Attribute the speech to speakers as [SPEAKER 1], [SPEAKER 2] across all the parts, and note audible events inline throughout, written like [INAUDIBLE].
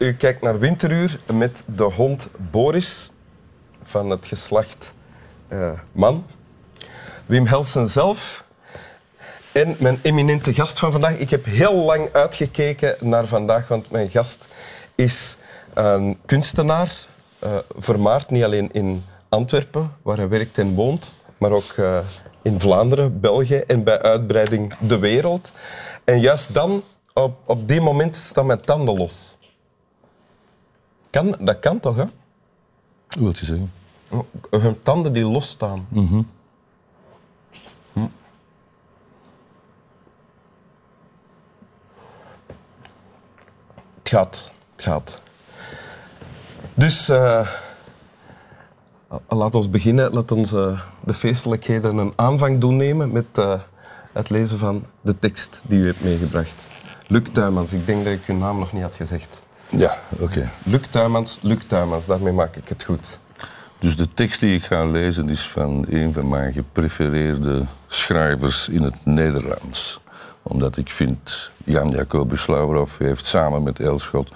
[SPEAKER 1] U kijkt naar Winteruur met de hond Boris van het geslacht uh, Man. Wim Helsen zelf en mijn eminente gast van vandaag. Ik heb heel lang uitgekeken naar vandaag, want mijn gast is een kunstenaar, uh, vermaard niet alleen in Antwerpen, waar hij werkt en woont, maar ook uh, in Vlaanderen, België en bij uitbreiding de wereld. En juist dan, op, op die moment, staan mijn tanden los. Kan, dat kan toch, hè?
[SPEAKER 2] Hoe wil je zeggen?
[SPEAKER 1] Hun tanden die losstaan.
[SPEAKER 2] Mm -hmm.
[SPEAKER 1] hm. Het gaat. Het gaat. Dus uh, laat ons beginnen. Laat ons uh, de feestelijkheden een aanvang doen nemen met uh, het lezen van de tekst die u hebt meegebracht. Luc Tuymans, ik denk dat ik uw naam nog niet had gezegd.
[SPEAKER 2] Ja, oké. Okay.
[SPEAKER 1] Luc Tuymans, Luc Tuymans, daarmee maak ik het goed.
[SPEAKER 2] Dus de tekst die ik ga lezen is van een van mijn geprefereerde schrijvers in het Nederlands. Omdat ik vind, Jan Jacobus Laurov heeft samen met Elschot,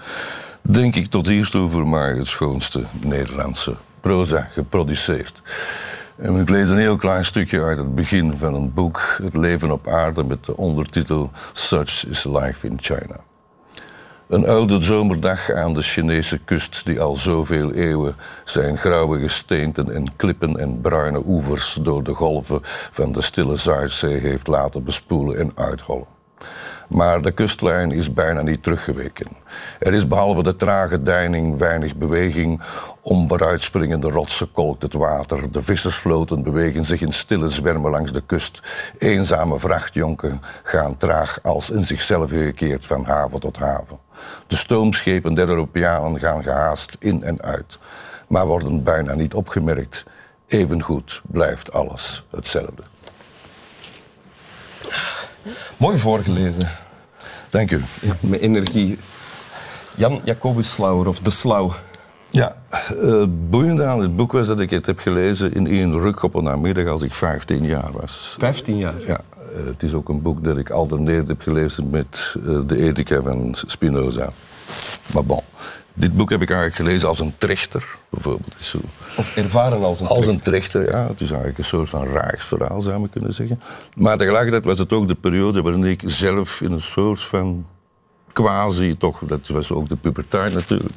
[SPEAKER 2] denk ik tot hiertoe voor mij het schoonste Nederlandse proza geproduceerd. En ik lees een heel klein stukje uit het begin van een boek, Het leven op aarde, met de ondertitel Such is Life in China. Een oude zomerdag aan de Chinese kust, die al zoveel eeuwen zijn grauwe gesteenten en klippen en bruine oevers door de golven van de stille Zuidzee heeft laten bespoelen en uithollen. Maar de kustlijn is bijna niet teruggeweken. Er is behalve de trage deining weinig beweging. Om vooruitspringende rotsen kolkt het water. De vissersvloten bewegen zich in stille zwermen langs de kust. Eenzame vrachtjonken gaan traag als in zichzelf gekeerd van haven tot haven. De stoomschepen der Europeanen gaan gehaast in en uit, maar worden bijna niet opgemerkt. Evengoed blijft alles hetzelfde.
[SPEAKER 1] Mooi voorgelezen.
[SPEAKER 2] Dank u.
[SPEAKER 1] Ja, met energie. Jan Jacobus Slauer, of De Slauw.
[SPEAKER 2] Ja, uh, boeiende aan het boek was dat ik het heb gelezen in één ruk op een namiddag als ik 15 jaar was.
[SPEAKER 1] 15 jaar?
[SPEAKER 2] Ja. Uh, het is ook een boek dat ik alterneerd heb gelezen met uh, de ethica van Spinoza. Maar bon, dit boek heb ik eigenlijk gelezen als een trechter, bijvoorbeeld. Zo.
[SPEAKER 1] Of ervaren als een
[SPEAKER 2] als
[SPEAKER 1] trechter?
[SPEAKER 2] Als een trechter, ja. Het is eigenlijk een soort van raagsverhaal, zou je kunnen zeggen. Maar tegelijkertijd was het ook de periode waarin ik zelf in een soort van quasi, toch, dat was ook de puberteit natuurlijk,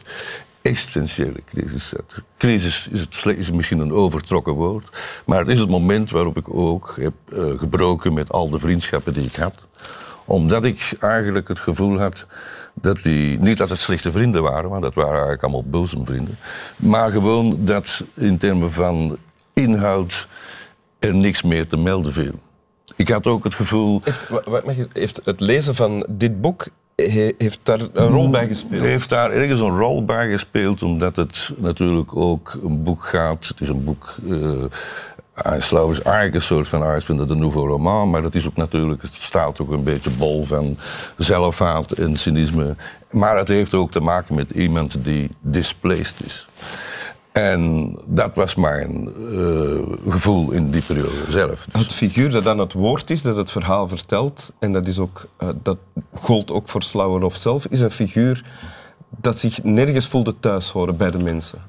[SPEAKER 2] existentiële crisis zat. Crisis is, het, is misschien een overtrokken woord, maar het is het moment waarop ik ook heb uh, gebroken met al de vriendschappen die ik had. Omdat ik eigenlijk het gevoel had dat die, niet dat het slechte vrienden waren, want dat waren eigenlijk allemaal boezemvrienden, maar gewoon dat in termen van inhoud er niks meer te melden viel. Ik had ook het gevoel.
[SPEAKER 1] Heeft, heeft het lezen van dit boek heeft daar een rol bij gespeeld?
[SPEAKER 2] Heeft daar ergens een rol bij gespeeld, omdat het natuurlijk ook een boek gaat. Het is een boek. Uh, Slauw is eigenlijk een soort van uitvinder de nouveau roman, maar dat is ook natuurlijk, het staat ook een beetje bol van zelfhaat en cynisme. Maar het heeft ook te maken met iemand die displaced is. En dat was mijn uh, gevoel in die periode zelf.
[SPEAKER 1] Dus. Het figuur dat aan het woord is, dat het verhaal vertelt, en dat, is ook, uh, dat gold ook voor Slauerhoff zelf, is een figuur dat zich nergens voelde thuis horen bij de mensen.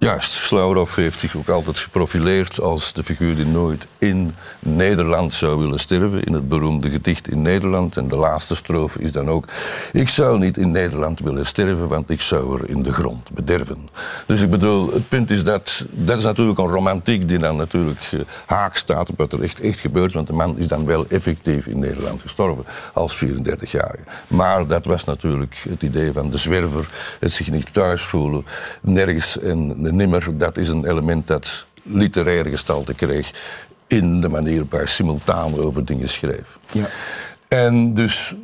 [SPEAKER 2] Juist, Slauerhoff heeft zich ook altijd geprofileerd als de figuur die nooit in Nederland zou willen sterven. In het beroemde gedicht in Nederland. En de laatste strofe is dan ook: Ik zou niet in Nederland willen sterven, want ik zou er in de grond bederven. Dus ik bedoel, het punt is dat. Dat is natuurlijk een romantiek die dan natuurlijk haak staat op wat er echt, echt gebeurt. Want de man is dan wel effectief in Nederland gestorven als 34-jarige. Maar dat was natuurlijk het idee van de zwerver, het zich niet thuis voelen, nergens en nimmer, dat is een element dat literaire gestalte kreeg in de manier waarop hij simultaan over dingen schreef.
[SPEAKER 1] Ja.
[SPEAKER 2] En dus,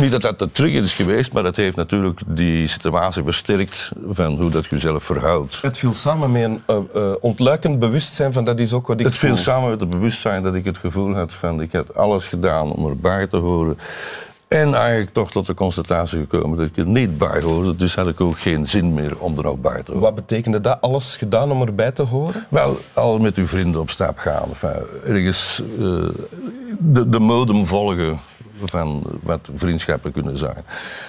[SPEAKER 2] niet dat dat de trigger is geweest, maar dat heeft natuurlijk die situatie versterkt van hoe dat je jezelf verhoudt.
[SPEAKER 1] Het viel samen met een uh, uh, ontluikend bewustzijn van dat is ook wat ik
[SPEAKER 2] Het viel samen met het bewustzijn dat ik het gevoel had van ik had alles gedaan om erbij te horen. En eigenlijk toch tot de constatatie gekomen dat ik er niet bij hoorde. Dus had ik ook geen zin meer om er ook bij te horen.
[SPEAKER 1] Wat betekende dat? Alles gedaan om erbij te horen?
[SPEAKER 2] Wel, al met uw vrienden op stap gaan. Enfin, ergens uh, de, de modem volgen van wat vriendschappen kunnen zijn.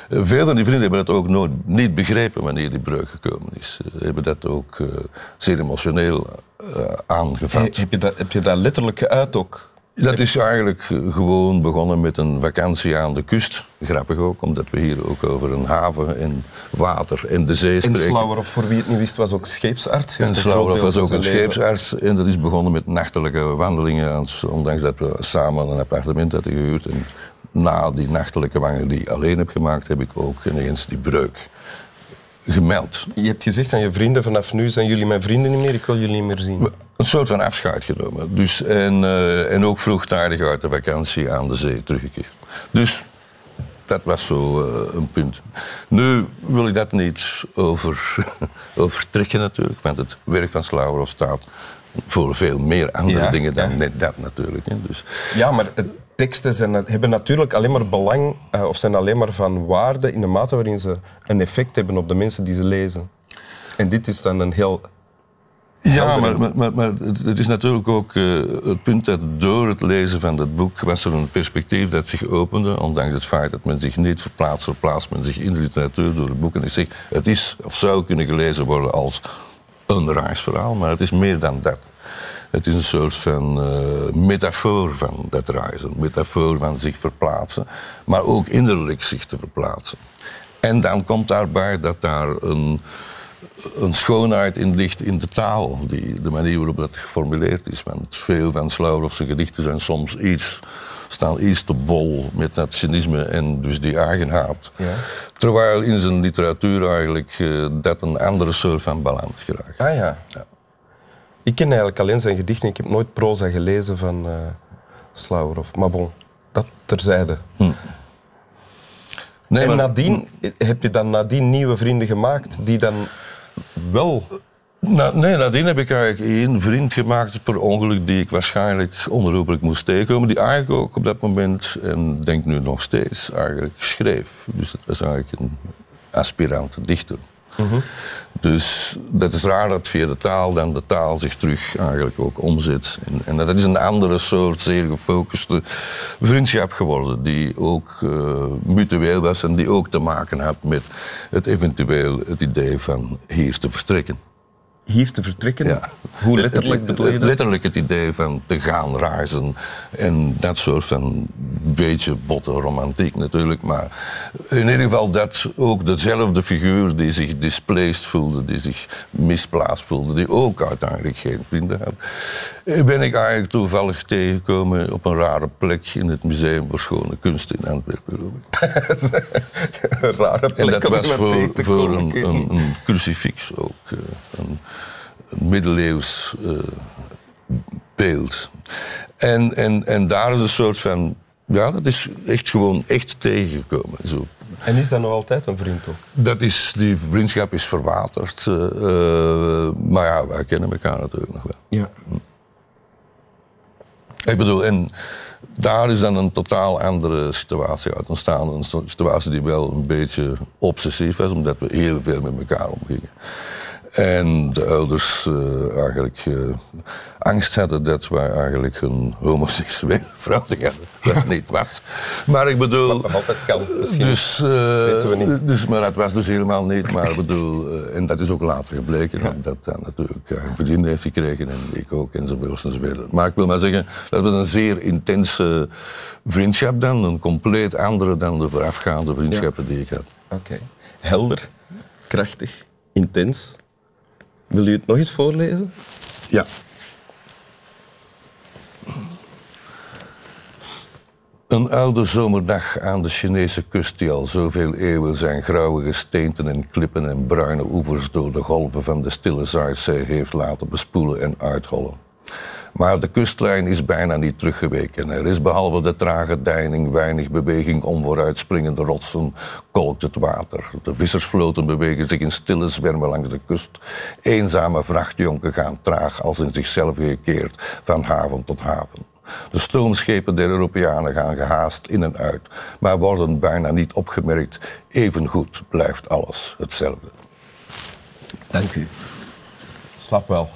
[SPEAKER 2] Uh, veel van die vrienden hebben dat ook nooit niet begrepen wanneer die breuk gekomen is. Ze hebben dat ook zeer emotioneel aangevat.
[SPEAKER 1] heb, je dat, heb je dat letterlijk geuit ook?
[SPEAKER 2] Dat is eigenlijk gewoon begonnen met een vakantie aan de kust. Grappig ook, omdat we hier ook over een haven en water en de zee spreken. En
[SPEAKER 1] Slauwerhoff, voor wie het niet wist, was ook scheepsarts.
[SPEAKER 2] En Slauwerhoff was ook een scheepsarts. En dat is begonnen met nachtelijke wandelingen. Ondanks dat we samen een appartement hadden gehuurd. En na die nachtelijke wandelingen die ik alleen heb gemaakt, heb ik ook ineens die breuk gemeld.
[SPEAKER 1] Je hebt gezegd aan je vrienden, vanaf nu zijn jullie mijn vrienden niet meer, ik wil jullie niet meer zien.
[SPEAKER 2] Een soort van afscheid genomen. Dus, en, uh, en ook vroegtijdig uit de vakantie aan de zee teruggekeerd. Dus dat was zo uh, een punt. Nu wil ik dat niet over, [LAUGHS] overtrekken natuurlijk, want het werk van Slauwerhoff staat voor veel meer andere dingen dan net dat natuurlijk. Hè. Dus,
[SPEAKER 1] ja, maar teksten zijn, hebben natuurlijk alleen maar belang uh, of zijn alleen maar van waarde in de mate waarin ze een effect hebben op de mensen die ze lezen. En dit is dan een heel.
[SPEAKER 2] Ja, maar, maar, maar, het is natuurlijk ook uh, het punt dat door het lezen van dat boek was er een perspectief dat zich opende, ondanks het feit dat men zich niet verplaatst, verplaatst men zich in de literatuur door het boek. En ik zeg, het is of zou kunnen gelezen worden als een reisverhaal, maar het is meer dan dat. Het is een soort van uh, metafoor van dat reizen. Metafoor van zich verplaatsen, maar ook innerlijk zich te verplaatsen. En dan komt daarbij dat daar een, een schoonheid in ligt in de taal, die, de manier waarop dat geformuleerd is. Want veel van Slauwerhoffse gedichten zijn soms iets, staan iets te bol met dat cynisme en dus die eigenhaat. Ja. Terwijl in zijn literatuur eigenlijk uh, dat een andere soort van balans geraakt.
[SPEAKER 1] Ah ja. ja. Ik ken eigenlijk alleen zijn gedichten. Ik heb nooit proza gelezen van uh. Maar bon, dat terzijde. Hm. Nee, en nadien, heb je dan nadien nieuwe vrienden gemaakt die dan wel...
[SPEAKER 2] nee, nadien heb ik eigenlijk één vriend gemaakt per ongeluk die ik waarschijnlijk onherroepelijk moest tegenkomen. Die eigenlijk ook op dat moment, en denk nu nog steeds, eigenlijk schreef. Dus dat was eigenlijk een aspirant dichter. Dus dat is raar dat via de taal dan de taal zich terug eigenlijk ook omzet. En, en dat is een andere soort zeer gefocuste vriendschap geworden, die ook uh, mutueel was en die ook te maken had met het eventueel het idee van hier te verstrekken
[SPEAKER 1] hier te vertrekken? Ja. Hoe letterlijk bedoel je dat?
[SPEAKER 2] Letterlijk het idee van te gaan reizen en dat soort van beetje botte romantiek natuurlijk. Maar in ieder geval dat ook dezelfde figuur die zich displaced voelde, die zich misplaatst voelde, die ook uiteindelijk geen vrienden had, ben ik eigenlijk toevallig tegengekomen op een rare plek in het Museum voor Schone Kunst in Antwerpen. [LAUGHS]
[SPEAKER 1] een rare plek
[SPEAKER 2] en dat was voor, voor een, een, een, crucifix ook. Eh, een, middeleeuws uh, beeld. En, en, en daar is een soort van. Ja, dat is echt gewoon echt tegengekomen. Zo.
[SPEAKER 1] En is dat nog altijd een vriend ook?
[SPEAKER 2] Dat is, die vriendschap is verwaterd. Uh, maar ja, wij kennen elkaar natuurlijk nog wel. Ja. Ik bedoel, en daar is dan een totaal andere situatie uit ontstaan. Een situatie die wel een beetje obsessief was, omdat we heel veel met elkaar omgingen. En de ouders uh, eigenlijk uh, angst hadden dat wij eigenlijk een homoseksuele [LAUGHS] vrouw hadden. Dat niet was. Maar ik bedoel... Wat
[SPEAKER 1] nog altijd kan, misschien.
[SPEAKER 2] Dus, uh, weten we niet. Dus, maar dat was dus helemaal niet. Maar ik bedoel, en dat is ook later gebleken. Ja. Dat dan natuurlijk een vriendin heeft gekregen en ik ook enzovoort enzovoort. Maar ik wil maar zeggen, dat was een zeer intense vriendschap dan. Een compleet andere dan de voorafgaande vriendschappen die ik had.
[SPEAKER 1] Oké. Helder, krachtig, intens. Wil u het nog eens voorlezen?
[SPEAKER 2] Ja. Een oude zomerdag aan de Chinese kust die al zoveel eeuwen zijn grauwe gesteenten en klippen en bruine oevers door de golven van de stille Zuidzee heeft laten bespoelen en uithollen. Maar de kustlijn is bijna niet teruggeweken. Er is behalve de trage deining weinig beweging om vooruitspringende rotsen kolkt het water. De vissersvloten bewegen zich in stille zwermen langs de kust. Eenzame vrachtjonken gaan traag als in zichzelf gekeerd van haven tot haven. De stoomschepen der Europeanen gaan gehaast in en uit, maar worden bijna niet opgemerkt. Evengoed blijft alles hetzelfde.
[SPEAKER 1] Dank u. Slap wel.